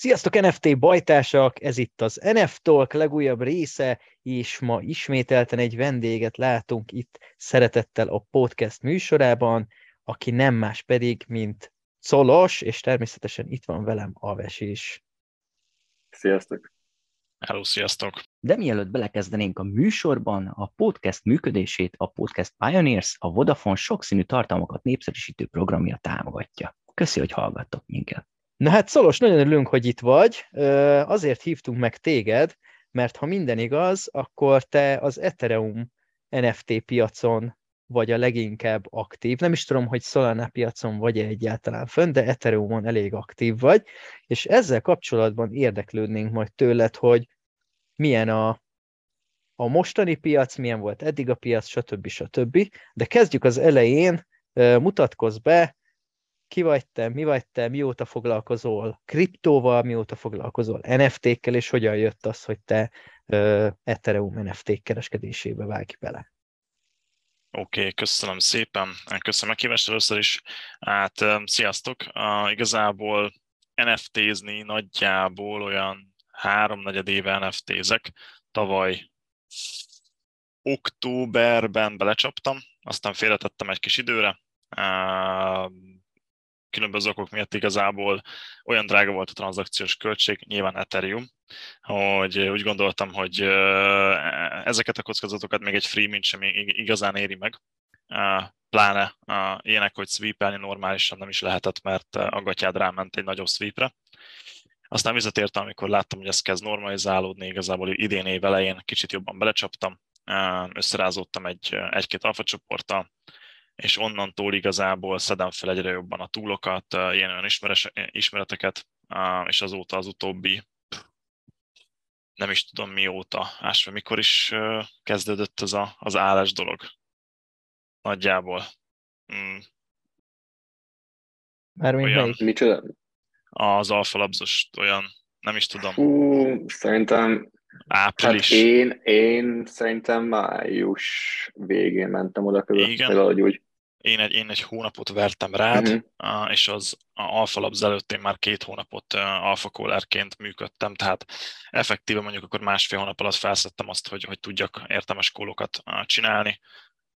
Sziasztok NFT bajtársak, ez itt az NF Talk legújabb része, és ma ismételten egy vendéget látunk itt szeretettel a podcast műsorában, aki nem más pedig, mint Colos, és természetesen itt van velem Aves is. Sziasztok! Hello, sziasztok! De mielőtt belekezdenénk a műsorban, a podcast működését a Podcast Pioneers, a Vodafone sokszínű tartalmakat népszerűsítő programja támogatja. Köszi, hogy hallgattok minket! Na hát Szolos, nagyon örülünk, hogy itt vagy. Azért hívtunk meg téged, mert ha minden igaz, akkor te az Ethereum NFT piacon vagy a leginkább aktív. Nem is tudom, hogy Solana piacon vagy -e egyáltalán fönn, de Ethereumon elég aktív vagy, és ezzel kapcsolatban érdeklődnénk majd tőled, hogy milyen a, a mostani piac, milyen volt eddig a piac, stb. stb. De kezdjük az elején, mutatkozz be, ki vagy te, mi vagy te, mióta foglalkozol kriptóval, mióta foglalkozol NFT-kkel, és hogyan jött az, hogy te uh, Ethereum NFT kereskedésébe vágj bele. Oké, okay, köszönöm szépen. Köszönöm a meghívást először is. Hát, sziasztok! Uh, igazából NFT-zni nagyjából olyan háromnegyed éve NFT-zek. Tavaly októberben belecsaptam, aztán félretettem egy kis időre, különböző okok miatt igazából olyan drága volt a tranzakciós költség, nyilván Ethereum, hogy úgy gondoltam, hogy ezeket a kockázatokat még egy free mint sem igazán éri meg, pláne ilyenek, hogy sweepelni normálisan nem is lehetett, mert a gatyád ráment egy nagyobb sweepre. Aztán visszatértem, amikor láttam, hogy ez kezd normalizálódni, igazából idén év elején kicsit jobban belecsaptam, összerázódtam egy, egy-két alfa csoporttal, és onnantól igazából szedem fel egyre jobban a túlokat, ilyen olyan ismeres, ismereteket, és azóta az utóbbi nem is tudom mióta, ásva mikor is kezdődött ez a, az állás dolog. Nagyjából. Mm. Mármint olyan, Micsoda? Az alfalabzos olyan, nem is tudom. Fú, szerintem április. Hát én, én szerintem május végén mentem oda között, Igen. valahogy úgy én egy, én egy hónapot vertem rád, uh-huh. és az a Alpha Labs előtt én már két hónapot Alpha Callerként működtem, tehát effektíve mondjuk akkor másfél hónap alatt felszettem azt, hogy, hogy tudjak értelmes kólokat csinálni.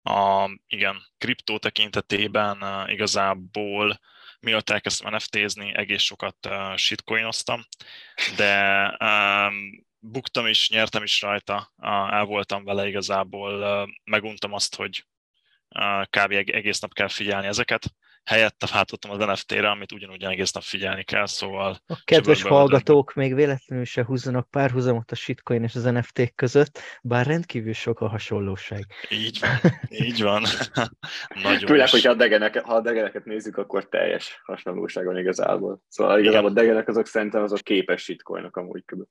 A, igen, kriptó tekintetében igazából miatt elkezdtem NFT-zni, egész sokat shitcoinoztam, de um, buktam is, nyertem is rajta, el voltam vele igazából, meguntam azt, hogy kb. egész nap kell figyelni ezeket. Helyette váltottam az NFT-re, amit ugyanúgy egész nap figyelni kell, szóval... A kedves hallgatók még véletlenül se húzzanak párhuzamot a shitcoin és az NFT között, bár rendkívül sok a hasonlóság. Így van, így van. Nagyon Főleg, hogy ha a, degeneket, ha a degeneket nézzük, akkor teljes hasonlóság van igazából. Szóval igazából a degenek azok szerintem azok képes shitcoinok amúgy kb.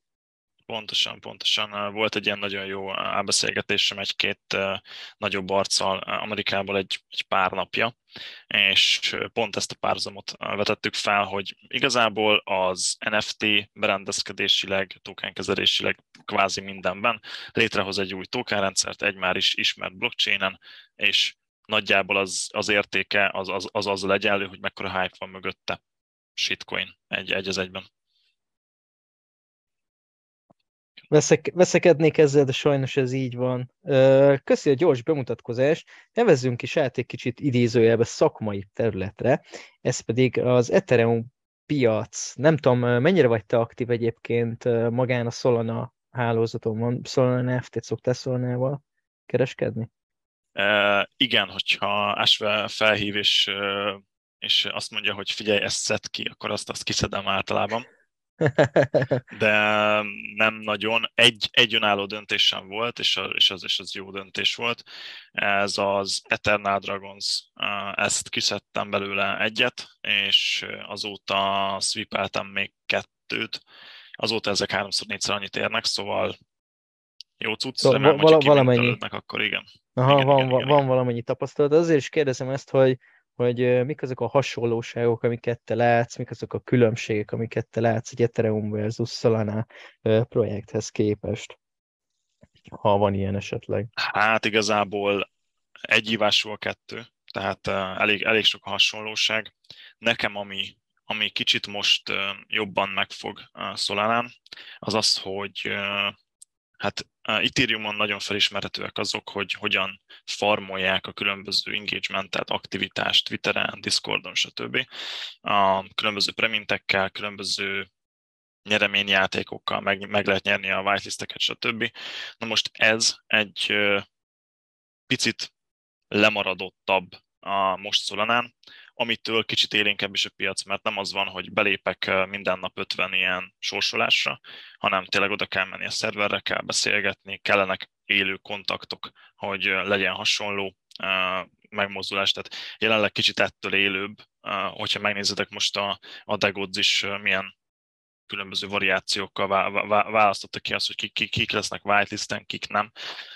Pontosan, pontosan. Volt egy ilyen nagyon jó elbeszélgetésem egy-két nagyobb arccal Amerikából egy, egy pár napja, és pont ezt a párzamot vetettük fel, hogy igazából az NFT berendezkedésileg, tokenkezelésileg kvázi mindenben létrehoz egy új tokenrendszert, egy már is ismert blockchainen, és nagyjából az, az értéke az, az, az az legyenlő, hogy mekkora hype van mögötte shitcoin egy, egy az egyben. Veszek, veszekednék ezzel, de sajnos ez így van. Köszi a gyors bemutatkozást, nevezzünk is át egy kicsit idézőjelbe szakmai területre, ez pedig az Ethereum piac. Nem tudom, mennyire vagy te aktív egyébként magán a Solana hálózaton van? Solana NFT-t szoktál Solana-val kereskedni? Uh, igen, hogyha Asve felhív és, és azt mondja, hogy figyelj, ezt szed ki, akkor azt, azt kiszedem általában de nem nagyon. Egy, egy önálló döntésem volt, és, a, és, az, és az jó döntés volt. Ez az Eternal Dragons, ezt kiszedtem belőle egyet, és azóta sweepeltem még kettőt. Azóta ezek háromszor, négyszer annyit érnek, szóval jó cucc, szóval remélem, vala, valamennyi. akkor igen. Aha, igen, van, igen, igen, van valamennyi tapasztalat. Azért is kérdezem ezt, hogy hogy mik azok a hasonlóságok, amiket te látsz, mik azok a különbségek, amiket te látsz egy Ethereum versus Solana projekthez képest, ha van ilyen esetleg. Hát igazából egy a kettő, tehát elég, elég sok a hasonlóság. Nekem ami, ami kicsit most jobban megfog Solánán, az az, hogy hát Ethereumon nagyon felismerhetőek azok, hogy hogyan farmolják a különböző engagementet, aktivitást Twitteren, Discordon, stb. A különböző premintekkel, különböző nyereményjátékokkal meg, meg lehet nyerni a whitelisteket, stb. Na most ez egy picit lemaradottabb a most Solanán, amitől kicsit élénkebb is a piac, mert nem az van, hogy belépek minden nap 50 ilyen sorsolásra, hanem tényleg oda kell menni a szerverre, kell beszélgetni, kellenek élő kontaktok, hogy legyen hasonló megmozdulás, tehát jelenleg kicsit ettől élőbb, hogyha megnézitek most a, a Degodz is milyen különböző variációkkal választotta ki azt, hogy kik, kik, kik lesznek whitelisten, kik nem.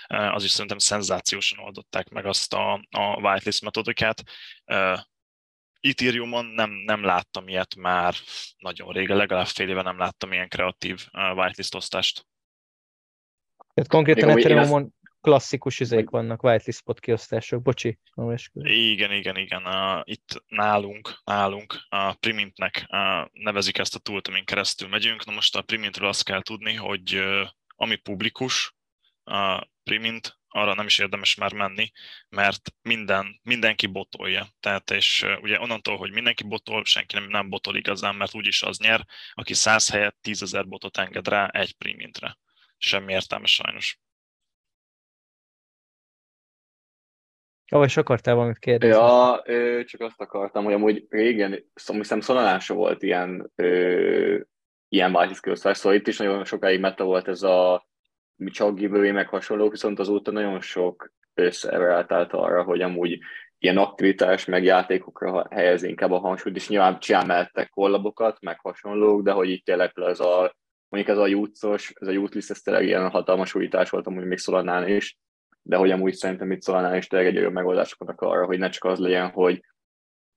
Az is szerintem szenzációsan oldották meg azt a, a whitelist metodikát. Ethereumon nem, nem láttam ilyet már nagyon régen, legalább fél éve nem láttam ilyen kreatív whitelist osztást. Tehát konkrétan Ethereumon klasszikus üzék vannak, whitelist spot kiosztások. Bocsi, Igen, igen, igen. Uh, itt nálunk, nálunk a Primintnek uh, nevezik ezt a túlt, amin keresztül megyünk. Na most a Primintről azt kell tudni, hogy uh, ami publikus, a Primint, arra nem is érdemes már menni, mert minden, mindenki botolja. Tehát és ugye onnantól, hogy mindenki botol, senki nem, nem botol igazán, mert úgyis az nyer, aki 100 helyett 10 ezer botot enged rá egy Primintre. Semmi értelme sajnos. Ó, és akartál valamit kérdezni? Ja, csak azt akartam, hogy amúgy régen, szóval hiszem Szolanása volt ilyen, ö, ilyen bázis szóval itt is nagyon sokáig meta volt ez a csak giveaway meg hasonlók, viszont azóta nagyon sok szerver állt arra, hogy amúgy ilyen aktivitás, meg játékokra helyez inkább a hangsúlyt, és nyilván csinálmeltek kollabokat, meg hasonlók, de hogy itt tényleg ez a, mondjuk ez a jutszos, ez a jutlist, ez tényleg ilyen hatalmas újítás volt amúgy még Szolanán is, de hogy amúgy szerintem itt Solana is tényleg egy olyan megoldások vannak arra, hogy ne csak az legyen, hogy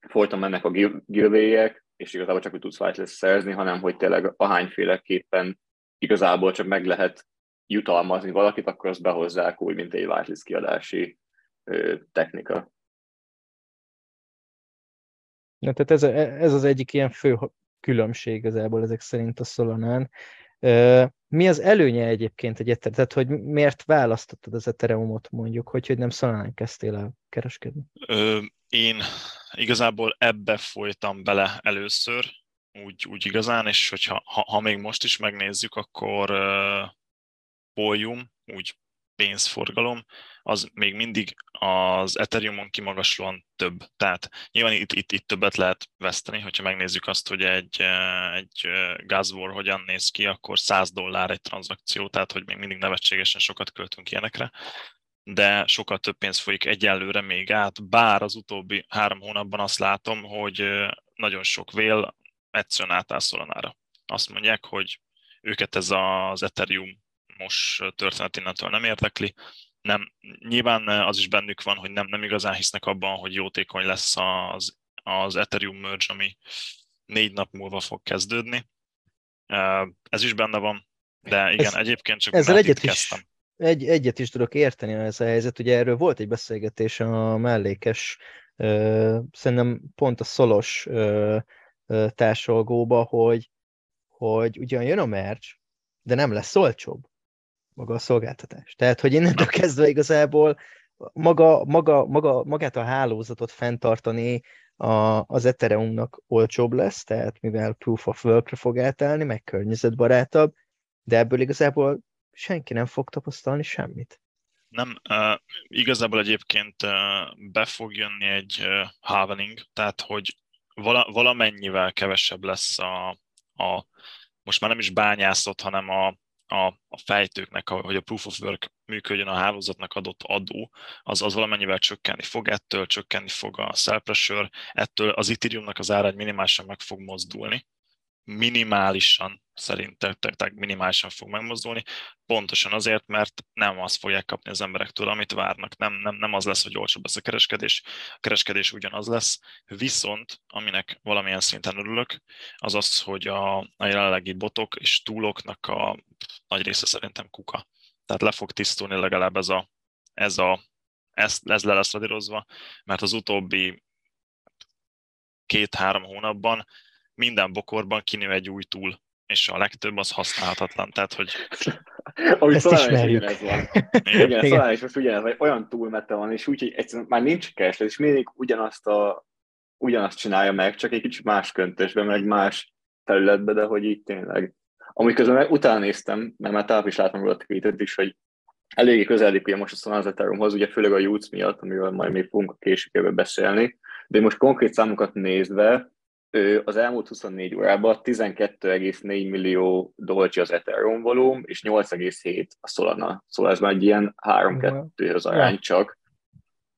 folyton mennek a giveaway és igazából csak úgy tudsz whitelist szerzni, hanem hogy tényleg ahányféleképpen igazából csak meg lehet jutalmazni valakit, akkor azt behozzák úgy, mint egy whitelist kiadási ö, technika. Na, tehát ez, ez az egyik ilyen fő különbség igazából ezek szerint a Solanán, mi az előnye egyébként egy Ethereum? Tehát, hogy miért választottad az Ethereumot mondjuk, hogy, hogy nem Solana kezdtél el kereskedni? Ö, én igazából ebbe folytam bele először, úgy, úgy igazán, és hogyha ha, ha még most is megnézzük, akkor volume, úgy pénzforgalom, az még mindig az Ethereumon kimagaslóan több. Tehát nyilván itt, itt, itt többet lehet veszteni, hogyha megnézzük azt, hogy egy, egy gázvor hogyan néz ki, akkor 100 dollár egy tranzakció, tehát hogy még mindig nevetségesen sokat költünk ilyenekre de sokkal több pénz folyik egyelőre még át, bár az utóbbi három hónapban azt látom, hogy nagyon sok vél egyszerűen átáll. Azt mondják, hogy őket ez az Ethereum most történet innentől nem érdekli. Nem, nyilván az is bennük van, hogy nem, nem igazán hisznek abban, hogy jótékony lesz az, az Ethereum merge, ami négy nap múlva fog kezdődni. Ez is benne van, de igen, ez, egyébként csak ezzel egyet is, egy, egyet is tudok érteni ez a helyzet. Ugye erről volt egy beszélgetés a mellékes, szerintem pont a szolos társolgóba, hogy, hogy ugyan jön a merge, de nem lesz olcsóbb maga a szolgáltatás. Tehát, hogy innentől kezdve igazából maga, maga, maga, magát a hálózatot fenntartani a, az Ethereumnak olcsóbb lesz, tehát mivel Proof of Work-re fog átállni, meg környezetbarátabb, de ebből igazából senki nem fog tapasztalni semmit. Nem, uh, igazából egyébként uh, be fog jönni egy uh, halvening, tehát hogy vala, valamennyivel kevesebb lesz a, a most már nem is bányászott, hanem a, a, a fejtőknek, hogy a proof of work működjön a hálózatnak adott adó, az, az valamennyivel csökkenni fog, ettől csökkenni fog a sell pressure, ettől az Ethereumnak az ára minimálisan meg fog mozdulni, minimálisan szerintem tehát minimálisan fog megmozdulni, pontosan azért, mert nem azt fogják kapni az emberektől, amit várnak. Nem, nem, nem az lesz, hogy olcsóbb lesz a kereskedés, a kereskedés ugyanaz lesz, viszont aminek valamilyen szinten örülök, az az, hogy a, a jelenlegi botok és túloknak a nagy része szerintem kuka. Tehát le fog tisztulni legalább ez a, ez a ez, ez le lesz radírozva, mert az utóbbi két-három hónapban minden bokorban kinő egy új túl, és a legtöbb az használhatatlan, tehát hogy... Ahogy Ezt Solana is ismerjük. ugyanez van. Igen. Igen, Solana is most ugyanez, vagy olyan túlmete van, és úgy, hogy egyszerűen már nincs kereslet, és mindig ugyanazt, a, ugyanazt csinálja meg, csak egy kicsit más köntösben, meg más területbe, de hogy így tényleg. Amúgy közben meg utána néztem, mert már távol is láttam róla a tweetet is, hogy eléggé például most a Solana az Ethereumhoz, ugye főleg a Jutz miatt, amiről majd még fogunk a később beszélni, de most konkrét számokat nézve, ő az elmúlt 24 órában 12,4 millió dolcsi az Ethereum volum, és 8,7 a Solana. Szóval ez már egy ilyen 3-2 az arány csak.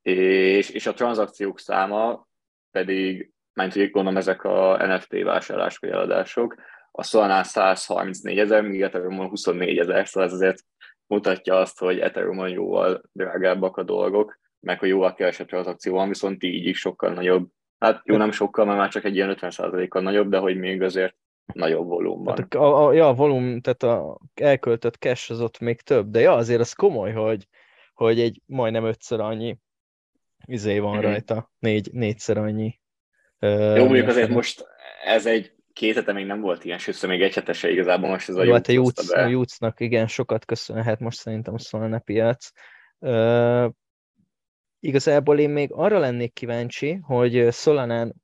És, és a tranzakciók száma pedig, mert gondolom ezek a NFT vásárlások vagy eladások, a Solana 134 ezer, míg Ethereum 24 ezer, szóval ez azért mutatja azt, hogy Ethereum jóval drágábbak a dolgok, meg hogy jóval kevesebb tranzakció van, viszont így is sokkal nagyobb. Hát jó, nem sokkal, mert már csak egy ilyen 50%-kal nagyobb, de hogy még azért nagyobb volumban. Tehát a, a, ja, a volum, tehát a elköltött cash az ott még több, de ja, azért az komoly, hogy, hogy egy majdnem ötször annyi izé van Mhm. rajta, négy, négyszer annyi. Jó, mondjuk azért most ez egy két hete még nem volt ilyen, sőt, még egy hetese igazából most ez a Jó, hát a a Jutznak igen, sokat köszönhet most szerintem a Solana piac. Igazából én még arra lennék kíváncsi, hogy Solanán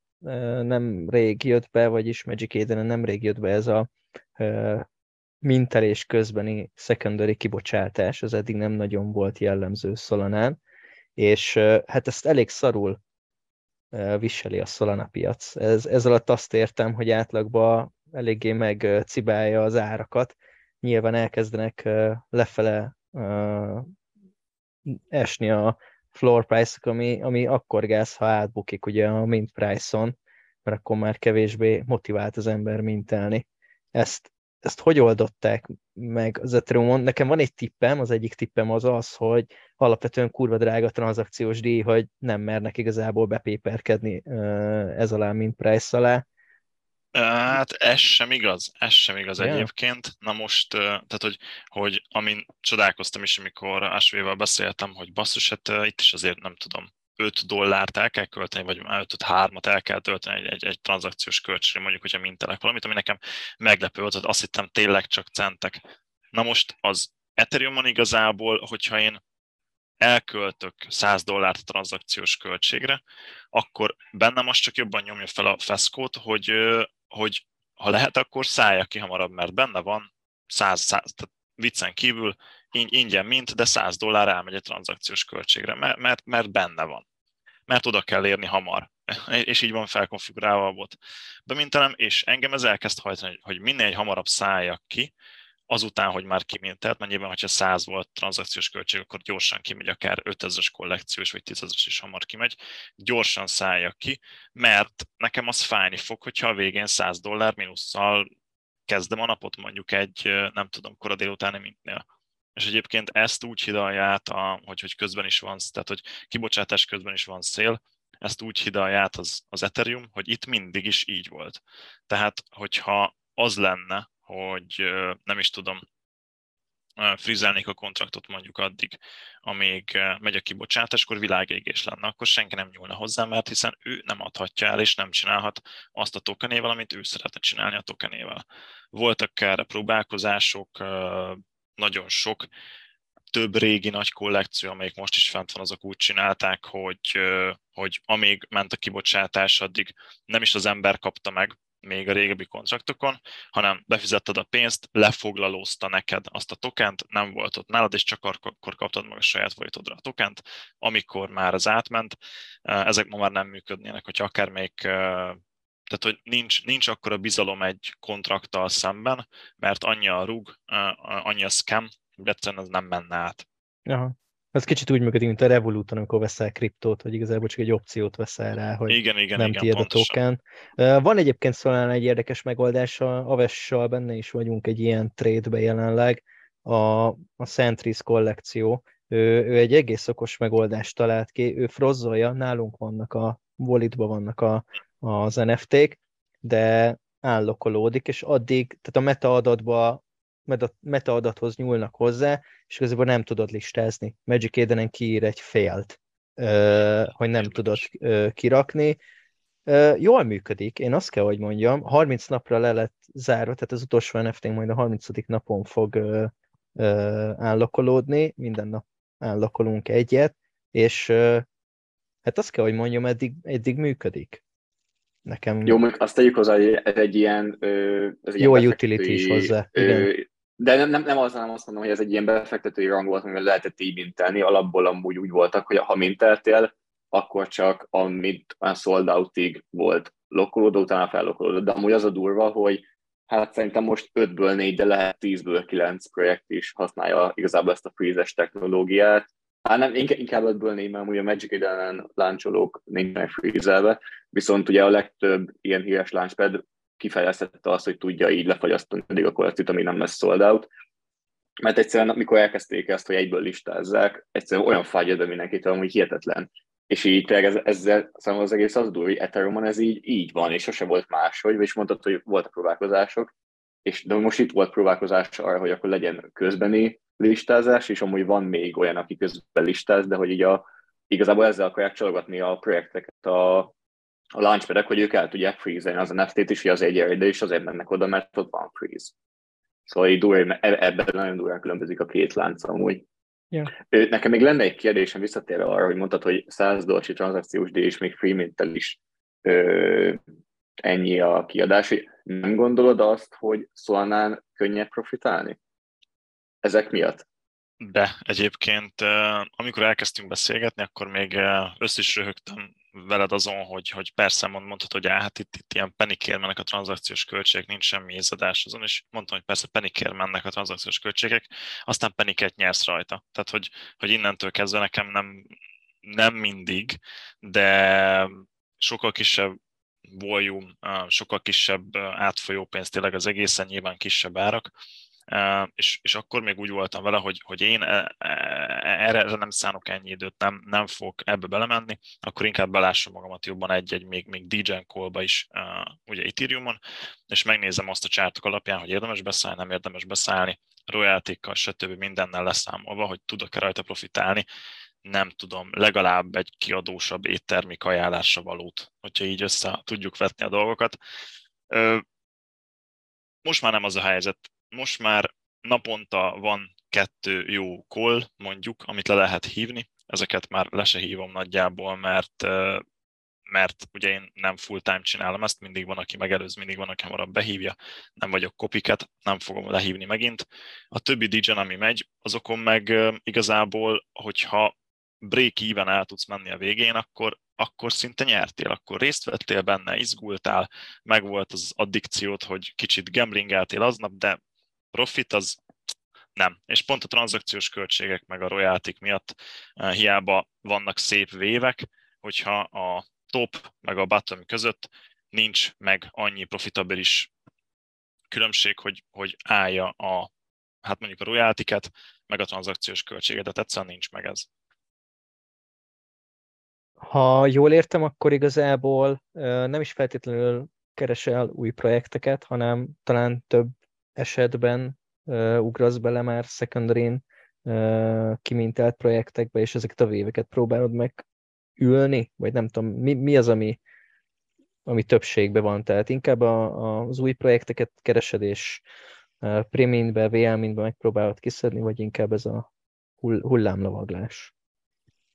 nem rég jött be, vagyis Magic Eden nem rég jött be ez a mintelés közbeni secondary kibocsátás, az eddig nem nagyon volt jellemző Solanán, és hát ezt elég szarul viseli a Solana piac. Ez, ez alatt azt értem, hogy átlagban eléggé megcibálja az árakat. Nyilván elkezdenek lefele esni a floor price-ok, ami, ami akkor gáz, ha átbukik ugye a mint price-on, mert akkor már kevésbé motivált az ember mintelni. Ezt, ezt hogy oldották meg az Ethereumon? Nekem van egy tippem, az egyik tippem az az, hogy alapvetően kurva drága tranzakciós díj, hogy nem mernek igazából bepéperkedni ez alá, mint price alá. Hát ez sem igaz, ez sem igaz Ja. egyébként. Na most, tehát hogy, hogy amin csodálkoztam is, amikor Asvéval beszéltem, hogy basszus, hát itt is azért nem tudom, 5 dollárt el kell költeni, vagy 5 3 el kell tölteni egy, egy, egy tranzakciós költségre, mondjuk, hogyha mintelek valamit, ami nekem meglepő volt, azt hittem tényleg csak centek. Na most az Ethereumon igazából, hogyha én elköltök 100 dollárt tranzakciós költségre, akkor bennem most csak jobban nyomja fel a feszkót, hogy, hogy ha lehet, akkor szállja ki hamarabb, mert benne van 100, 100 tehát viccen kívül ing- ingyen mint, de 100 dollár elmegy egy tranzakciós költségre, mert, mert, mert benne van. Mert oda kell érni hamar. És így van felkonfigurálva a bot. Bemintelem, és engem ez elkezd hajtani, hogy minél hamarabb szálljak ki, azután, hogy már kimintelt, mert nyilván, hogyha 100 volt tranzakciós költség, akkor gyorsan kimegy, akár 5000-es kollekciós, vagy 10 is hamar kimegy, gyorsan szálljak ki, mert nekem az fájni fog, hogyha a végén 100 dollár mínusszal kezdem a napot mondjuk egy, nem tudom, kora délutáni mintnél. És egyébként ezt úgy hidalja át, a, hogy, hogy közben is van, tehát hogy kibocsátás közben is van szél, ezt úgy hidalja át az, az Ethereum, hogy itt mindig is így volt. Tehát, hogyha az lenne, hogy nem is tudom, frizelnék a kontraktot mondjuk addig, amíg megy a kibocsátás, akkor világégés lenne, akkor senki nem nyúlna hozzá, mert hiszen ő nem adhatja el, és nem csinálhat azt a tokenével, amit ő szeretne csinálni a tokenével. Voltak erre próbálkozások, nagyon sok, több régi nagy kollekció, amelyik most is fent van, azok úgy csinálták, hogy, hogy amíg ment a kibocsátás, addig nem is az ember kapta meg, még a régebbi kontraktokon, hanem befizetted a pénzt, lefoglalózta neked azt a tokent, nem volt ott nálad, és csak akkor kaptad meg a saját folytodra a tokent, amikor már az átment. Ezek ma már nem működnének, hogy akár még tehát, hogy nincs, nincs akkora bizalom egy kontrakttal szemben, mert annyi a rug, annyi a scam, egyszerűen ez nem menne át. Aha. Ez kicsit úgy működik, mint a Revoluton, amikor veszel kriptót, hogy igazából csak egy opciót veszel rá, hogy igen, igen, nem igen, tiéd a token. Van egyébként szóval egy érdekes megoldás, a Avessal benne is vagyunk egy ilyen trade-be jelenleg, a, a Centris kollekció, ő, ő egy egész okos megoldást talált ki, ő frozzolja, nálunk vannak a walletba vannak a, az NFT-k, de állokolódik, és addig, tehát a metaadatba metaadathoz nyúlnak hozzá, és igazából nem tudod listázni. Magic Eden-en kiír egy félt, hogy nem tudod kirakni. Jól működik, én azt kell, hogy mondjam, 30 napra le lett zárva, tehát az utolsó nft majd a 30. napon fog állokolódni, minden nap állokolunk egyet, és hát azt kell, hogy mondjam, eddig, eddig működik. Nekem... Jó, még azt tegyük hozzá, hogy ez egy ilyen... Ez egy Jó ilyen utility is hozzá. Igen. De nem, nem, nem az, nem azt mondom, hogy ez egy ilyen befektetői rang volt, amivel lehetett így mintelni, alapból amúgy úgy voltak, hogy ha minteltél, akkor csak amit a sold outig volt lokolódó, utána fellokolódott. De amúgy az a durva, hogy hát szerintem most 5-ből 4, de lehet 10-ből 9 projekt is használja igazából ezt a freeze technológiát. Hát nem, inkább 5-ből 4, mert amúgy a Magic Eden láncsolók nincsenek freezelve, viszont ugye a legtöbb ilyen híres launchpad kifejeztette azt, hogy tudja így lefagyasztani addig a kollektív, ami nem lesz sold out. Mert egyszerűen, amikor elkezdték ezt, hogy egyből listázzák, egyszerűen olyan fájja mindenkitől, hogy hihetetlen. És így tényleg ez, ezzel számomra az egész az durva, hogy Ethereumon ez így, így van, és sose volt máshogy, és mondtad, hogy voltak próbálkozások, és de most itt volt próbálkozás arra, hogy akkor legyen közbeni listázás, és amúgy van még olyan, aki közben listáz, de hogy így a, igazából ezzel akarják csalogatni a projekteket a, a launchpadek, hogy ők el tudják freeze az NFT-t is, hogy az egy de és azért mennek oda, mert ott van freeze. Szóval így durva, e- ebben nagyon durván különbözik a két lánc amúgy. Yeah. Nekem még lenne egy kérdésem visszatérve arra, hogy mondtad, hogy 100 dollási tranzakciós díj és még freeminttel is ö, ennyi a kiadás. Nem gondolod azt, hogy Solánán könnyebb profitálni? Ezek miatt? De egyébként, amikor elkezdtünk beszélgetni, akkor még össze is röhögtem veled azon, hogy, hogy persze mond, mondhatod, hogy hát itt, itt ilyen penikért mennek a tranzakciós költségek, nincs semmi ézadás azon, és mondtam, hogy persze penikért mennek a tranzakciós költségek, aztán peniket nyersz rajta. Tehát, hogy, hogy innentől kezdve nekem nem, nem mindig, de sokkal kisebb volume, sokkal kisebb átfolyó pénz, tényleg az egészen nyilván kisebb árak, és, és akkor még úgy voltam vele, hogy, hogy én e, e, erre, erre nem szánok ennyi időt, nem, nem fogok ebbe belemenni, akkor inkább belássam magamat jobban egy-egy még, még DJ call is, ugye Ethereumon, és megnézem azt a csártok alapján, hogy érdemes beszállni, nem érdemes beszállni, royaltikkal, stb. mindennel leszámolva, hogy tudok-e rajta profitálni, nem tudom, legalább egy kiadósabb éttermi ajánlásra valót, hogyha így össze tudjuk vetni a dolgokat. Most már nem az a helyzet, most már naponta van kettő jó call, mondjuk, amit le lehet hívni. Ezeket már le se hívom nagyjából, mert mert ugye én nem full-time csinálom ezt, mindig van, aki megelőz, mindig van, aki hamarabb behívja, nem vagyok kopiket, nem fogom lehívni megint. A többi dj ami megy, azokon meg igazából, hogyha break even el tudsz menni a végén, akkor, akkor szinte nyertél, akkor részt vettél benne, izgultál, megvolt az addikciót, hogy kicsit gamblingeltél aznap, de profit az nem. És pont a tranzakciós költségek meg a royaltik miatt uh, hiába vannak szép vévek, hogyha a top meg a bottom között nincs meg annyi profitabilis különbség, hogy, hogy állja a, hát mondjuk a royaltiket, meg a tranzakciós költséget, tehát egyszerűen nincs meg ez. Ha jól értem, akkor igazából nem is feltétlenül keresel új projekteket, hanem talán több esetben uh, ugrasz bele már secondary uh, kimintelt projektekbe, és ezeket a véveket próbálod meg ülni, vagy nem tudom, mi, mi az, ami, ami többségben van, tehát inkább a, a, az új projekteket keresed, és uh, Primintbe, VL-mintbe megpróbálod kiszedni, vagy inkább ez a hull, hullámlovaglás?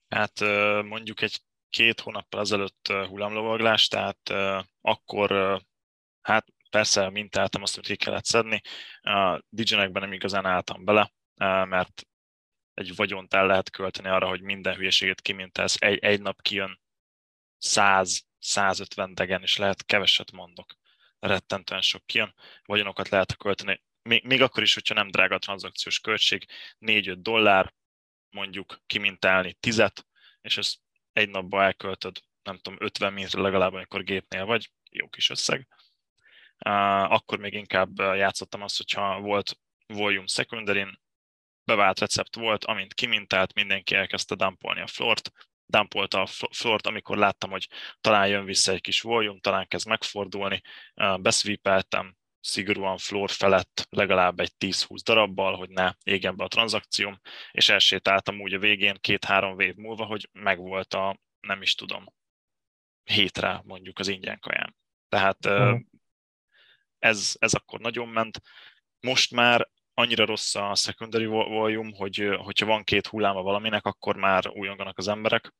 Hát mondjuk egy két hónappal ezelőtt hullámlovaglás, tehát akkor hát Persze mintáltam azt, hogy ki kellett szedni. A DJ-nekben nem igazán álltam bele, mert egy vagyont el lehet költeni arra, hogy minden hülyeséget kimintálsz. Egy, egy nap kijön 100-150 degen, és lehet keveset mondok. Rettentően sok kijön. Vagyonokat lehet költeni. Még, még akkor is, hogyha nem drága a tranzakciós költség, 4-5 dollár, mondjuk kimintálni 10 és ezt egy napba elköltöd, nem tudom, 50 mintre legalább, amikor gépnél vagy, jó kis összeg akkor még inkább játszottam azt, hogyha volt volume secondary bevált recept volt, amint kimintált, mindenki elkezdte dumpolni a flort, dumpolta a flort, amikor láttam, hogy talán jön vissza egy kis volume, talán kezd megfordulni, beszvipeltem szigorúan floor felett legalább egy 10-20 darabbal, hogy ne égjen be a tranzakcióm, és elsétáltam úgy a végén két-három év múlva, hogy megvolt a, nem is tudom, hétre mondjuk az ingyen kaján. Tehát uh-huh. Ez, ez akkor nagyon ment. Most már annyira rossz a secondary volume, hogy hogyha van két hulláma valaminek, akkor már újonganak az emberek.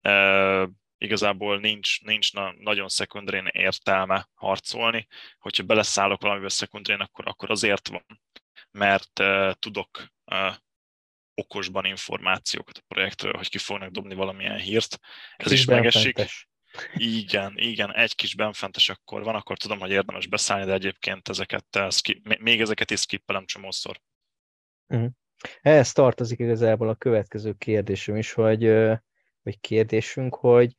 E, igazából nincs, nincs na, nagyon secondary értelme harcolni. Hogyha beleszállok valamivel secondary akkor, akkor azért van, mert e, tudok e, okosban információkat a projektről, hogy ki fognak dobni valamilyen hírt. Ez Kis is megesik. Igen, igen, egy kis benfentes akkor van, akkor tudom, hogy érdemes beszállni, de egyébként ezeket, skip, még ezeket is skippelem csomószor. Uh-huh. Ehhez tartozik igazából a következő kérdésünk is, hogy, vagy kérdésünk, hogy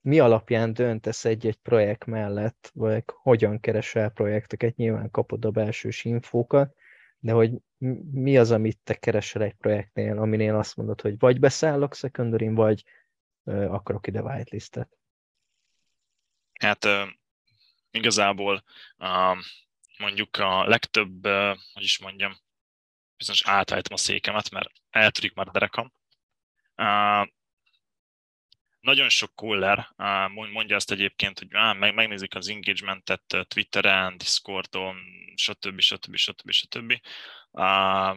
mi alapján döntesz egy-egy projekt mellett, vagy hogyan keresel projekteket, nyilván kapod a belsős infókat, de hogy mi az, amit te keresel egy projektnél, aminél azt mondod, hogy vagy beszállok secondary vagy akarok ide whitelistet? Hát igazából mondjuk a legtöbb, hogy is mondjam, bizonyos átállítom a székemet, mert eltűnik már a derekam. Nagyon sok caller mondja ezt egyébként, hogy megnézik az engagementet Twitteren, Discordon, stb. stb. stb. stb. Uh,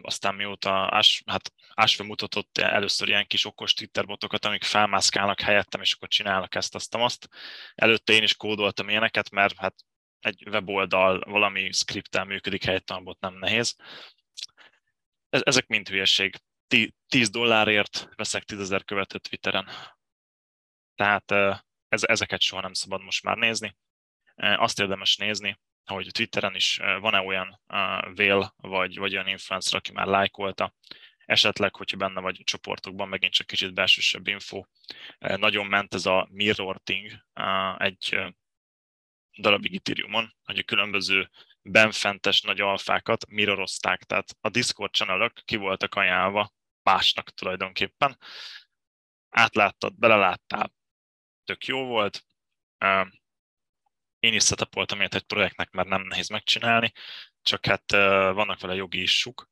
aztán mióta Ás, hát Ásve mutatott először ilyen kis okos Twitter botokat, amik felmászkálnak helyettem, és akkor csinálnak ezt, azt, azt. Előtte én is kódoltam ilyeneket, mert hát egy weboldal valami skriptel működik helyettem, abban nem nehéz. Ezek mind hülyeség. 10 dollárért veszek 10 ezer követőt Twitteren. Tehát ez, ezeket soha nem szabad most már nézni. Azt érdemes nézni, hogy Twitteren is van-e olyan vél, vagy, vagy olyan influencer, aki már lájkolta, esetleg, hogyha benne vagy csoportokban, megint csak kicsit belsősebb info. Nagyon ment ez a mirrorting egy darabig Ethereumon, hogy a különböző benfentes nagy alfákat mirrorozták, tehát a Discord channel ki voltak ajánlva másnak tulajdonképpen. Átláttad, beleláttál, tök jó volt. Én is setupoltam ilyet egy projektnek, mert nem nehéz megcsinálni, csak hát vannak vele jogi issuk.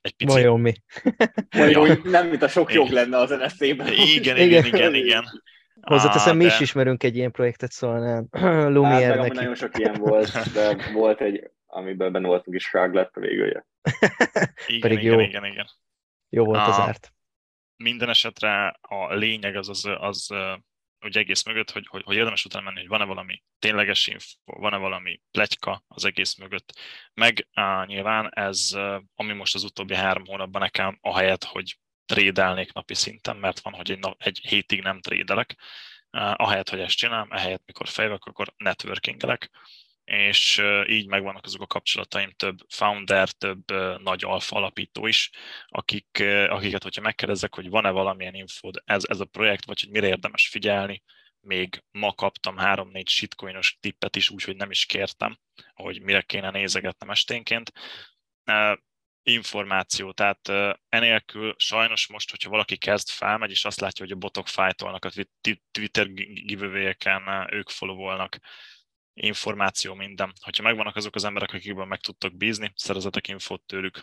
Egy pici... Vajon mi? Vajon nem, mint a sok jog lenne az NFT-ben. Igen, igen, igen, igen. Hozzáteszem, mi is ismerünk egy ilyen projektet, szóval Lumière hát, nagyon sok ilyen volt, de volt egy, amiben benne voltunk is frag lett a végője. igen, Pedig igen, jó. igen, igen. Jó volt az árt. Minden esetre a lényeg az, az, az úgy egész mögött, hogy, hogy, hogy érdemes utána menni, hogy van-e valami tényleges info, van-e valami pletyka az egész mögött. Meg á, nyilván ez, ami most az utóbbi három hónapban nekem, ahelyett, hogy trédelnék napi szinten, mert van, hogy egy, nap, egy hétig nem trédelek, ahelyett, hogy ezt csinálom, ehelyett, mikor fejvek, akkor networkingelek, és így megvannak azok a kapcsolataim, több founder, több nagy alfa alapító is, akik, akiket, hogyha megkérdezek, hogy van-e valamilyen infód ez, ez a projekt, vagy hogy mire érdemes figyelni, még ma kaptam három-négy shitcoinos tippet is, úgyhogy nem is kértem, hogy mire kéne nézegetnem esténként. Információ, tehát enélkül sajnos most, hogyha valaki kezd felmegy, és azt látja, hogy a botok fájtolnak a Twitter giveaway-eken, ők followolnak, információ, minden. Hogyha megvannak azok az emberek, akikben meg tudtok bízni, szerezetek infót tőlük.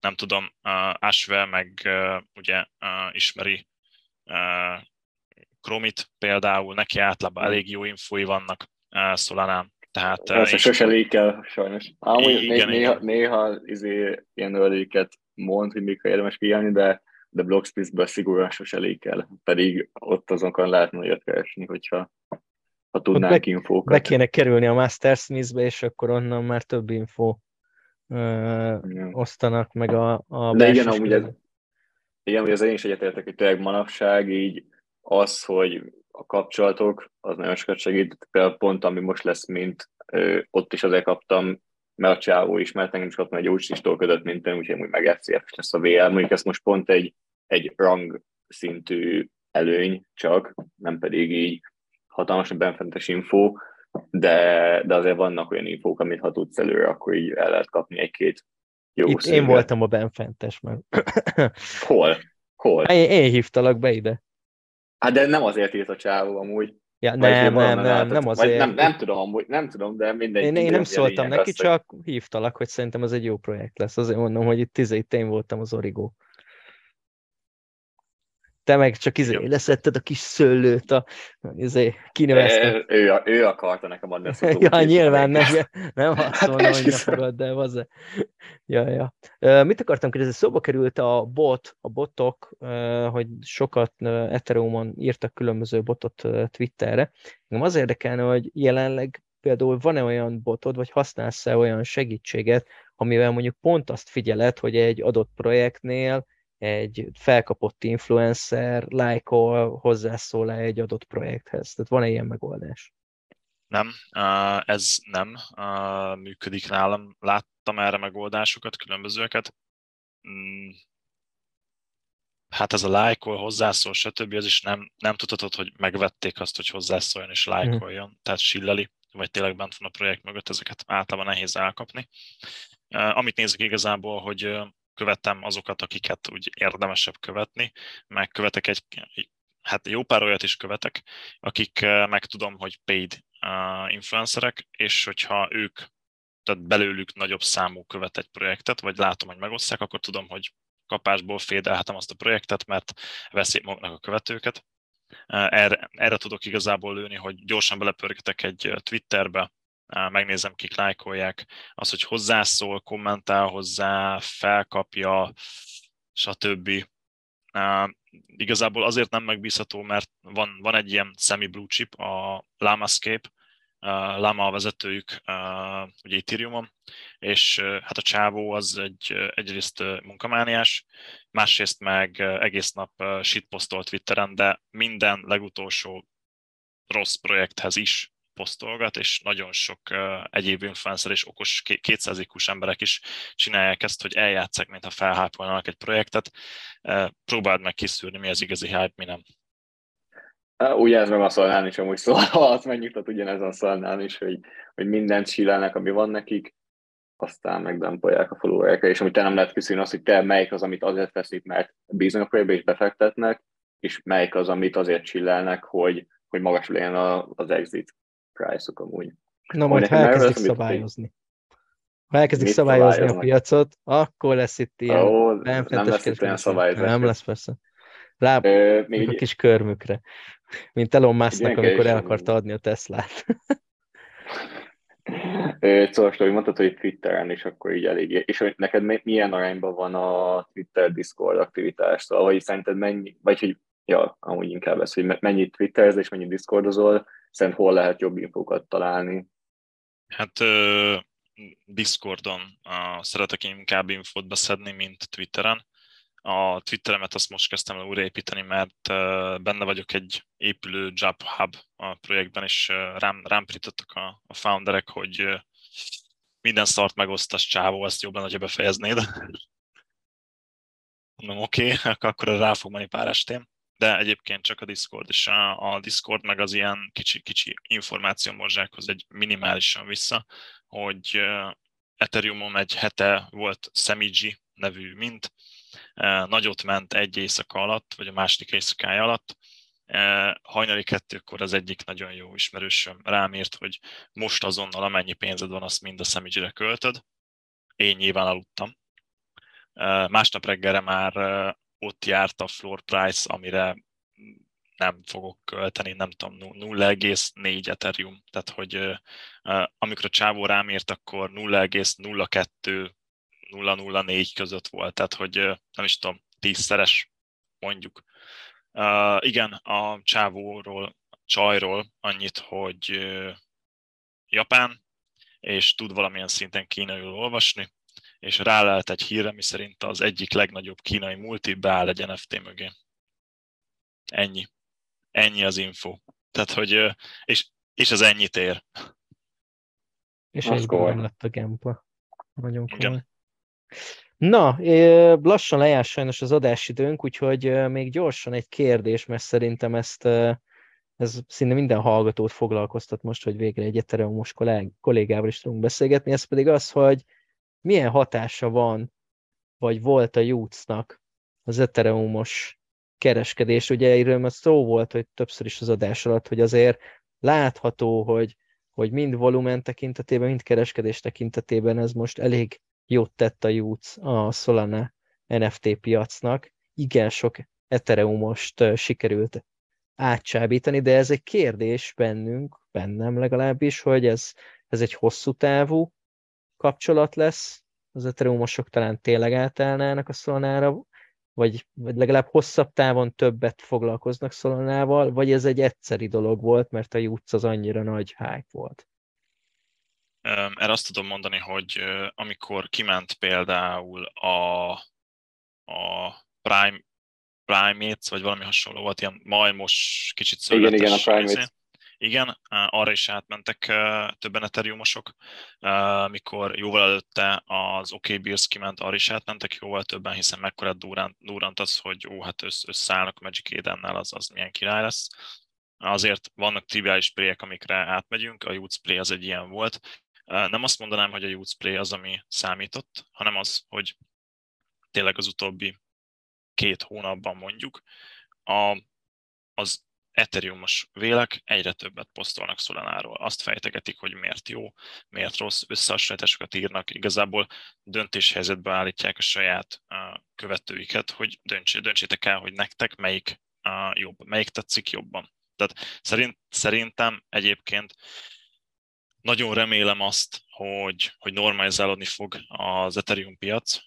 Nem tudom, uh, Ashve meg uh, ugye uh, ismeri uh, Chromit például, neki általában elég jó infói vannak uh, Solanán. Tehát, Persze, sose lékel, sajnos. Amúgy igen, néha, igen. néha izé, ilyen öléket mond, hogy mikor érdemes figyelni, de de Blogspace-ből szigorúan sose lékel, pedig ott azonkan lehetne olyat keresni, hogyha ha tudnánk be, infókat. Be kéne kerülni a Master Smith-be, és akkor onnan már több info ö, osztanak meg a, a De igen, amúgy ez, igen, hogy az én is egyetértek, hogy tényleg manapság így az, hogy a kapcsolatok, az nagyon sokat segít. Például pont, ami most lesz, mint ö, ott is azért kaptam, mert a csávó is, mert engem is kaptam egy úristól ködött, mint én, úgyhogy meg FCF lesz a VL. Mondjuk ez most pont egy, egy rang szintű előny csak, nem pedig így hatalmas a benfentes info, de, de azért vannak olyan infók, amit ha tudsz előre, akkor így el lehet kapni egy-két jó Itt én voltam a benfentes, mert... Hol? Hol? Én, én hívtalak be ide. Hát de nem azért írt a csávó amúgy. Ja, nem, nem, nem, nem azért. Nem, nem tudom amúgy, nem tudom, de mindegy. Én, én nem szóltam neki, csak hívtalak, hogy szerintem az egy jó projekt lesz. Azért mondom, hogy itt, itt én voltam az Origo. Te meg csak izé, leszetted a kis szőlőt, a, izé, kinöveszted. Ő, ő akarta nekem adni ezt a Ja, nyilván nem, nem harcolna, hát hogy ne fogad, de az ja, ja. Mit akartam kérdezni? Szóba került a bot, a botok, hogy sokat Ethereumon írtak különböző botot Twitterre. Engem az érdekelne, hogy jelenleg például van-e olyan botod, vagy használsz-e olyan segítséget, amivel mondjuk pont azt figyeled, hogy egy adott projektnél egy felkapott influencer lájkol, hozzászól -e egy adott projekthez. Tehát van-e ilyen megoldás? Nem, ez nem működik nálam. Láttam erre megoldásokat, különbözőeket. Mm. Hát ez a lájkol, hozzászól, stb. az is nem, nem tudhatod, hogy megvették azt, hogy hozzászóljon és lájkoljon. Mm. Tehát silleli, vagy tényleg bent van a projekt mögött, ezeket általában nehéz elkapni. Amit nézek igazából, hogy követem azokat, akiket úgy érdemesebb követni, meg követek egy, hát jó pár olyat is követek, akik eh, meg tudom, hogy paid uh, influencerek, és hogyha ők, tehát belőlük nagyobb számú követ egy projektet, vagy látom, hogy megosztják, akkor tudom, hogy kapásból fédelhetem azt a projektet, mert veszik maguknak a követőket. Eh, erre, erre tudok igazából lőni, hogy gyorsan belepörgetek egy Twitterbe, megnézem, kik lájkolják, az, hogy hozzászól, kommentál hozzá, felkapja, stb. Uh, igazából azért nem megbízható, mert van, van egy ilyen semi blue chip, a Lamascape, uh, Lama a vezetőjük, uh, ugye Ethereumon, és uh, hát a csávó az egy, egyrészt munkamániás, másrészt meg egész nap uh, shitpostolt Twitteren, de minden legutolsó rossz projekthez is posztolgat, és nagyon sok uh, egyéb influencer és okos 200 ikus emberek is csinálják ezt, hogy eljátszák, mintha felhápolnának egy projektet. Uh, próbáld meg kiszűrni, mi az igazi hype, mi nem. Ugye ez meg a szalnán is amúgy szólhat, megnyugtat ugyanez a szalnán is, hogy, hogy mindent sílelnek, ami van nekik, aztán megdampolják a followerekre, és amit te nem lehet kiszűrni, az, hogy te melyik az, amit azért veszik, mert bíznak a és befektetnek, és melyik az, amit azért csillelnek, hogy, hogy magas legyen az exit price-ok amúgy. Na majd ha elkezdik szabályozni. Ha elkezdik szabályozni a piacot, akkor lesz itt ilyen Ó, nem lesz itt ilyen szabályozás. Nem lesz persze. Rá Ö, még a kis körmükre. Mint Elon Musknak, amikor el akarta adni a Teslát. Szóval, hogy mondtad, hogy Twitteren is akkor így eléggé. És hogy neked milyen arányban van a Twitter Discord aktivitás? Szóval, hogy szerinted mennyi, vagy hogy, ja, amúgy inkább ez, hogy mennyit Twitterez és mennyit Discordozol, szerint hol lehet jobb infókat találni? Hát Discordon szeretek inkább infót beszedni, mint Twitteren. A Twitteremet azt most kezdtem el újraépíteni, mert benne vagyok egy épülő Job Hub projektben, és rám, rám prítottak a, a founderek, hogy minden szart megosztasz, csávó, ezt jobban, hogyha befejeznéd. Mondom, oké, okay, akkor rá fog menni pár estém de egyébként csak a Discord, és a, a Discord meg az ilyen kicsi-kicsi információmorzsákhoz egy minimálisan vissza, hogy Ethereumon egy hete volt Semiji nevű mint, nagyot ment egy éjszaka alatt, vagy a második éjszakája alatt, hajnali kettőkor az egyik nagyon jó ismerősöm rám írt, hogy most azonnal amennyi pénzed van, azt mind a Semiji-re költöd. Én nyilván aludtam. Másnap reggelre már ott járt a floor price, amire nem fogok költeni, nem tudom, 0,4 Ethereum. Tehát, hogy amikor a csávó rám írt, akkor 0,02 004 között volt, tehát hogy nem is tudom, tízszeres mondjuk. Igen, a csávóról, csajról annyit, hogy Japán, és tud valamilyen szinten kínaiul olvasni, és rálelt egy hírre, mi szerint az egyik legnagyobb kínai multi beáll egy NFT mögé. Ennyi. Ennyi az info. Tehát, hogy, és, és az ennyit ér. És egy nem lett a Gempa. Nagyon komoly. Igen. Na, lassan lejár sajnos az adásidőnk, úgyhogy még gyorsan egy kérdés, mert szerintem ezt ez szinte minden hallgatót foglalkoztat most, hogy végre egy Ethereum-os kollégával is tudunk beszélgetni, ez pedig az, hogy milyen hatása van, vagy volt a Jutesnak az Ethereumos kereskedés. Ugye erről már szó volt, hogy többször is az adás alatt, hogy azért látható, hogy, hogy mind volumen tekintetében, mind kereskedés tekintetében ez most elég jót tett a Jutes a Solana NFT piacnak. Igen sok Ethereumost sikerült átcsábítani, de ez egy kérdés bennünk, bennem legalábbis, hogy ez, ez egy hosszú távú kapcsolat lesz, az Ethereumosok talán tényleg átállnának a Solanára, vagy, vagy legalább hosszabb távon többet foglalkoznak Solanával, vagy ez egy egyszeri dolog volt, mert a Jutz az annyira nagy hype volt? Erre azt tudom mondani, hogy amikor kiment például a, a Prime, Primates, vagy valami hasonló volt, ilyen majmos, kicsit szögletes. Igen, igen, a Primates. Igen, arra is átmentek többen ethereumosok, mikor jóval előtte az OK Bills kiment, arra is átmentek jóval többen, hiszen mekkora durant, durant az, hogy ó, hát össz, összeállnak Magic Eden-nel, az, az milyen király lesz. Azért vannak triviális playek, amikre átmegyünk, a Youth Play az egy ilyen volt. Nem azt mondanám, hogy a Youth Play az, ami számított, hanem az, hogy tényleg az utóbbi két hónapban mondjuk a, az Ethereumos vélek egyre többet posztolnak Solanáról. Azt fejtegetik, hogy miért jó, miért rossz, összehasonlításokat írnak, igazából döntéshelyzetbe állítják a saját követőiket, hogy döntsétek el, hogy nektek melyik jobb, melyik tetszik jobban. Tehát szerint, szerintem egyébként nagyon remélem azt, hogy, hogy normalizálódni fog az Ethereum piac,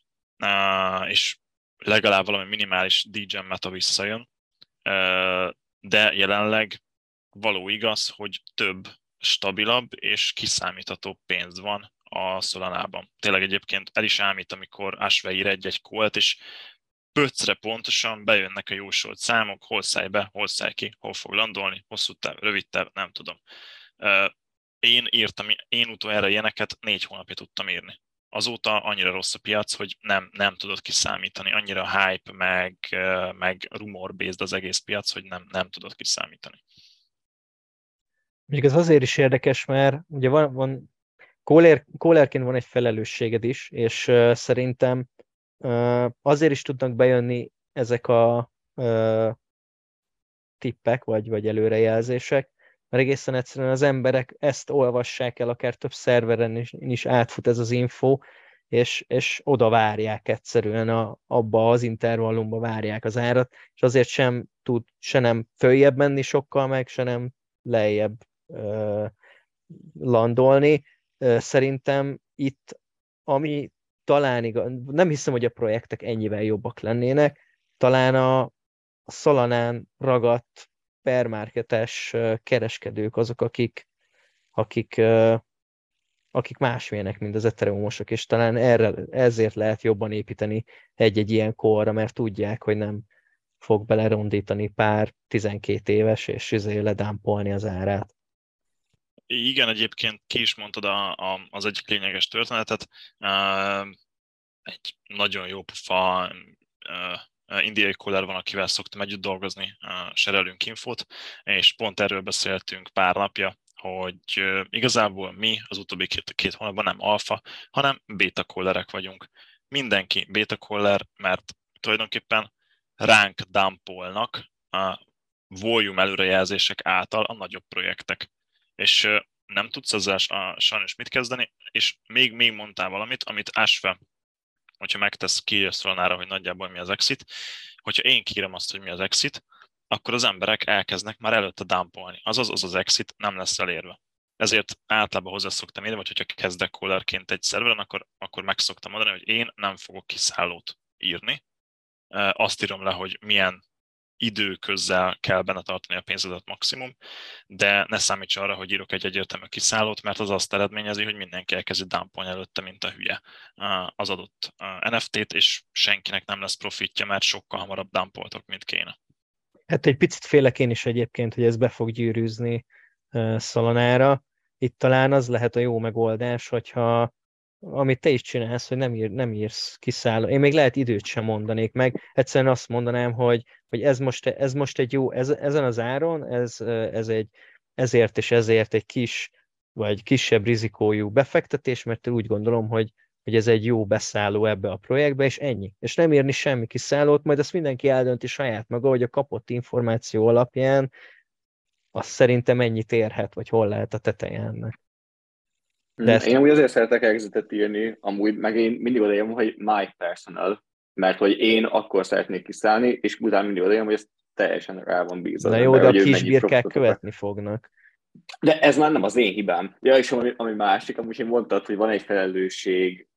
és legalább valami minimális DJ meta visszajön, de jelenleg való igaz, hogy több stabilabb és kiszámítható pénz van a Solanában. Tényleg egyébként el is ámít, amikor Asve ír egy-egy kolt, és pöcre pontosan bejönnek a jósolt számok, hol szállj be, hol szállj ki, hol fog landolni, hosszú táv, rövid táv, nem tudom. Én írtam, én utoljára ilyeneket négy hónapja tudtam írni azóta annyira rossz a piac, hogy nem, nem tudod kiszámítani. Annyira hype, meg, meg rumor-based az egész piac, hogy nem, nem tudod kiszámítani. Mondjuk ez azért is érdekes, mert ugye van, van Kohler, Kohlerként van egy felelősséged is, és uh, szerintem uh, azért is tudnak bejönni ezek a uh, tippek, vagy, vagy előrejelzések, mert egészen egyszerűen az emberek ezt olvassák el, akár több szerveren is, is átfut ez az info, és, és oda várják egyszerűen, a, abba az intervallumba várják az árat, és azért sem tud se nem följebb menni sokkal meg, se nem lejjebb ö, landolni. Szerintem itt, ami talán igaz, nem hiszem, hogy a projektek ennyivel jobbak lennének, talán a, a Szalanán ragadt permarketes kereskedők azok, akik, akik, akik másmilyenek, mint az ethereumosok, és talán erre, ezért lehet jobban építeni egy-egy ilyen korra, mert tudják, hogy nem fog belerondítani pár 12 éves, és izé ledámpolni az árát. Igen, egyébként ki is mondtad a, a, az egyik lényeges történetet. Egy nagyon jó pofa indiai kollár van, akivel szoktam együtt dolgozni, serelünk infót, és pont erről beszéltünk pár napja, hogy igazából mi az utóbbi két, két hónapban nem alfa, hanem beta kollerek vagyunk. Mindenki beta koller, mert tulajdonképpen ránk dumpolnak a volume előrejelzések által a nagyobb projektek. És nem tudsz ezzel sajnos mit kezdeni, és még, még mondtál valamit, amit Ashve hogyha megtesz, kiírja Solanára, hogy nagyjából mi az exit, hogyha én kiírom azt, hogy mi az exit, akkor az emberek elkezdnek már előtte dumpolni. Azaz az az exit nem lesz elérve. Ezért általában hozzá szoktam írni, vagy hogyha kezdek callerként egy szerveren, akkor, akkor meg szoktam mondani, hogy én nem fogok kiszállót írni. Azt írom le, hogy milyen időközzel kell benne tartani a pénzedet maximum, de ne számíts arra, hogy írok egy egyértelmű kiszállót, mert az azt eredményezi, hogy mindenki elkezdi dumpolni előtte, mint a hülye az adott NFT-t, és senkinek nem lesz profitja, mert sokkal hamarabb dumpoltok, mint kéne. Hát egy picit félek én is egyébként, hogy ez be fog gyűrűzni Szalonára. Itt talán az lehet a jó megoldás, hogyha amit te is csinálsz, hogy nem, ír, nem írsz kiszálló. Én még lehet időt sem mondanék meg. Egyszerűen azt mondanám, hogy, hogy ez, most, ez most egy jó, ez, ezen az áron, ez, ez egy, ezért és ezért egy kis, vagy kisebb rizikójú befektetés, mert úgy gondolom, hogy, hogy ez egy jó beszálló ebbe a projektbe, és ennyi. És nem írni semmi kiszállót, majd ezt mindenki eldönti saját maga, hogy a kapott információ alapján azt szerintem ennyit érhet, vagy hol lehet a teteje ennek. De ezt... Én amúgy azért szeretek exitet írni, amúgy meg én mindig odaírom, hogy my personal, mert hogy én akkor szeretnék kiszállni, és utána mindig odajön, hogy ez teljesen rá van bízva. Na jó, de a kisbirkák követni fognak. De ez már nem az én hibám. Ja, és ami, ami másik, amúgy én mondtad, hogy van egy felelősség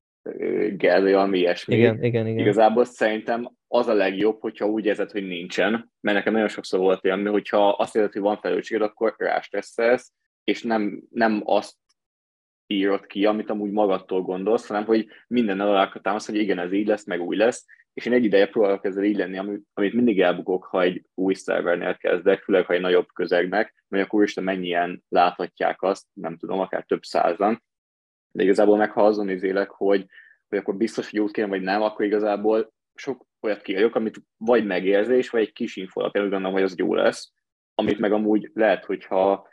gel, vagy valami ilyesmi. Igen, igen, igen. Igazából szerintem az a legjobb, hogyha úgy érzed, hogy nincsen, mert nekem nagyon sokszor volt ilyen, hogyha azt érzed, hogy van felelősséged, akkor rástresszelsz, és nem, nem azt írod ki, amit amúgy magadtól gondolsz, hanem hogy minden alá támasz, hogy igen, ez így lesz, meg úgy lesz, és én egy ideje próbálok ezzel így lenni, amit, amit mindig elbukok, ha egy új szervernél kezdek, főleg ha egy nagyobb közegnek, mert akkor is mennyien láthatják azt, nem tudom, akár több százan, de igazából meg ha azon nézélek, hogy, hogy akkor biztos, hogy jót kérem, vagy nem, akkor igazából sok olyat kiadjuk, amit vagy megérzés, vagy egy kis info alapján úgy gondolom, hogy az jó lesz, amit meg amúgy lehet, hogyha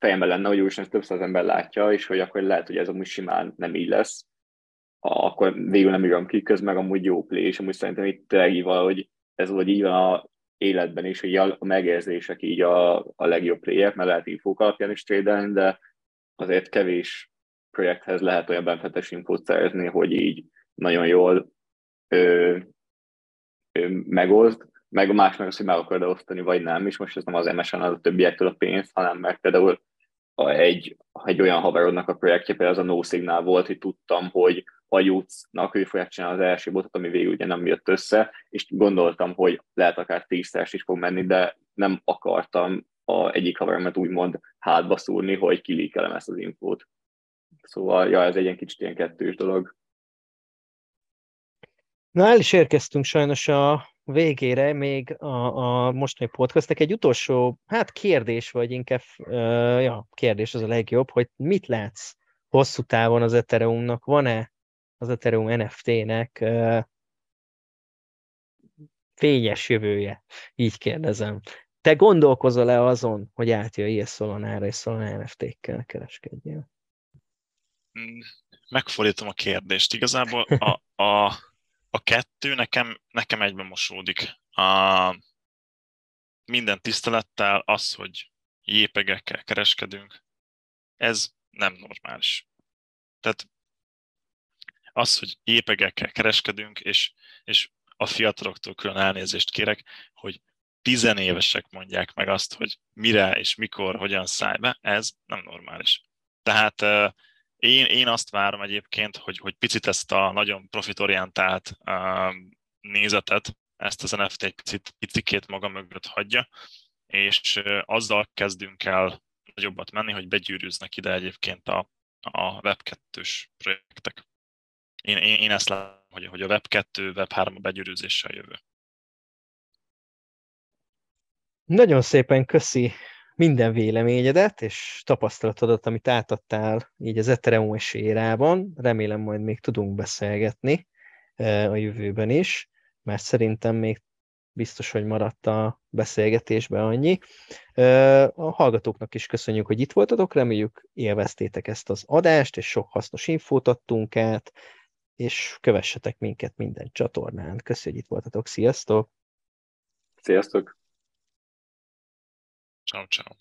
fejemben lenne, hogy úgyis több száz ember látja, és hogy akkor lehet, hogy ez amúgy simán nem így lesz, akkor végül nem írom ki, közben meg amúgy jó play, és amúgy szerintem itt tényleg így valahogy ez vagy így van a életben is, hogy a megérzések így a, a legjobb playek, mert lehet infók alapján is trédelni, de azért kevés projekthez lehet olyan benfetes infót szerezni, hogy így nagyon jól ö, ö, megold, meg a más meg az, hogy meg akarod osztani, vagy nem, és most ez nem az MSN az a többiektől a pénzt, hanem mert például egy, egy olyan haverodnak a projektje, például az a No Signal volt, hogy tudtam, hogy a Jutsznak ő fogják csinálni az első botot, ami végül ugye nem jött össze, és gondoltam, hogy lehet akár tízszeres is fog menni, de nem akartam a egyik haveromat úgymond hátba szúrni, hogy kilíkelem ezt az infót. Szóval, ja, ez egy ilyen kicsit ilyen kettős dolog. Na, el is érkeztünk sajnos a végére, még a, a mostani podcastnek egy utolsó, hát kérdés, vagy inkább, uh, ja, kérdés az a legjobb, hogy mit látsz hosszú távon az Ethereumnak? Van-e az Ethereum NFT-nek uh, fényes jövője? Így kérdezem. Te gondolkozol-e azon, hogy átjöjj Solonára és Solana NFT-kkel kereskedjél? Megfordítom a kérdést. Igazából a, a, a kettő nekem, nekem egyben mosódik. A, minden tisztelettel az, hogy jépegekkel kereskedünk, ez nem normális. Tehát az, hogy jépegekkel kereskedünk, és, és a fiataloktól külön elnézést kérek, hogy tizenévesek mondják meg azt, hogy mire és mikor, hogyan szállj be, ez nem normális. Tehát én, én azt várom egyébként, hogy, hogy picit ezt a nagyon profitorientált uh, nézetet, ezt az NFT egy picit, picikét maga mögött hagyja, és azzal kezdünk el nagyobbat menni, hogy begyűrűznek ide egyébként a, a Web2-s projektek. Én, én, én ezt látom, hogy, hogy a Web2, Web3 a begyűrűzéssel jövő. Nagyon szépen köszi minden véleményedet és tapasztalatodat, amit átadtál így az Ethereum érában. Remélem majd még tudunk beszélgetni a jövőben is, mert szerintem még biztos, hogy maradt a beszélgetésben annyi. A hallgatóknak is köszönjük, hogy itt voltatok, reméljük élveztétek ezt az adást, és sok hasznos infót adtunk át, és kövessetek minket minden csatornán. Köszönjük, hogy itt voltatok, sziasztok! Sziasztok! Ciao, ciao.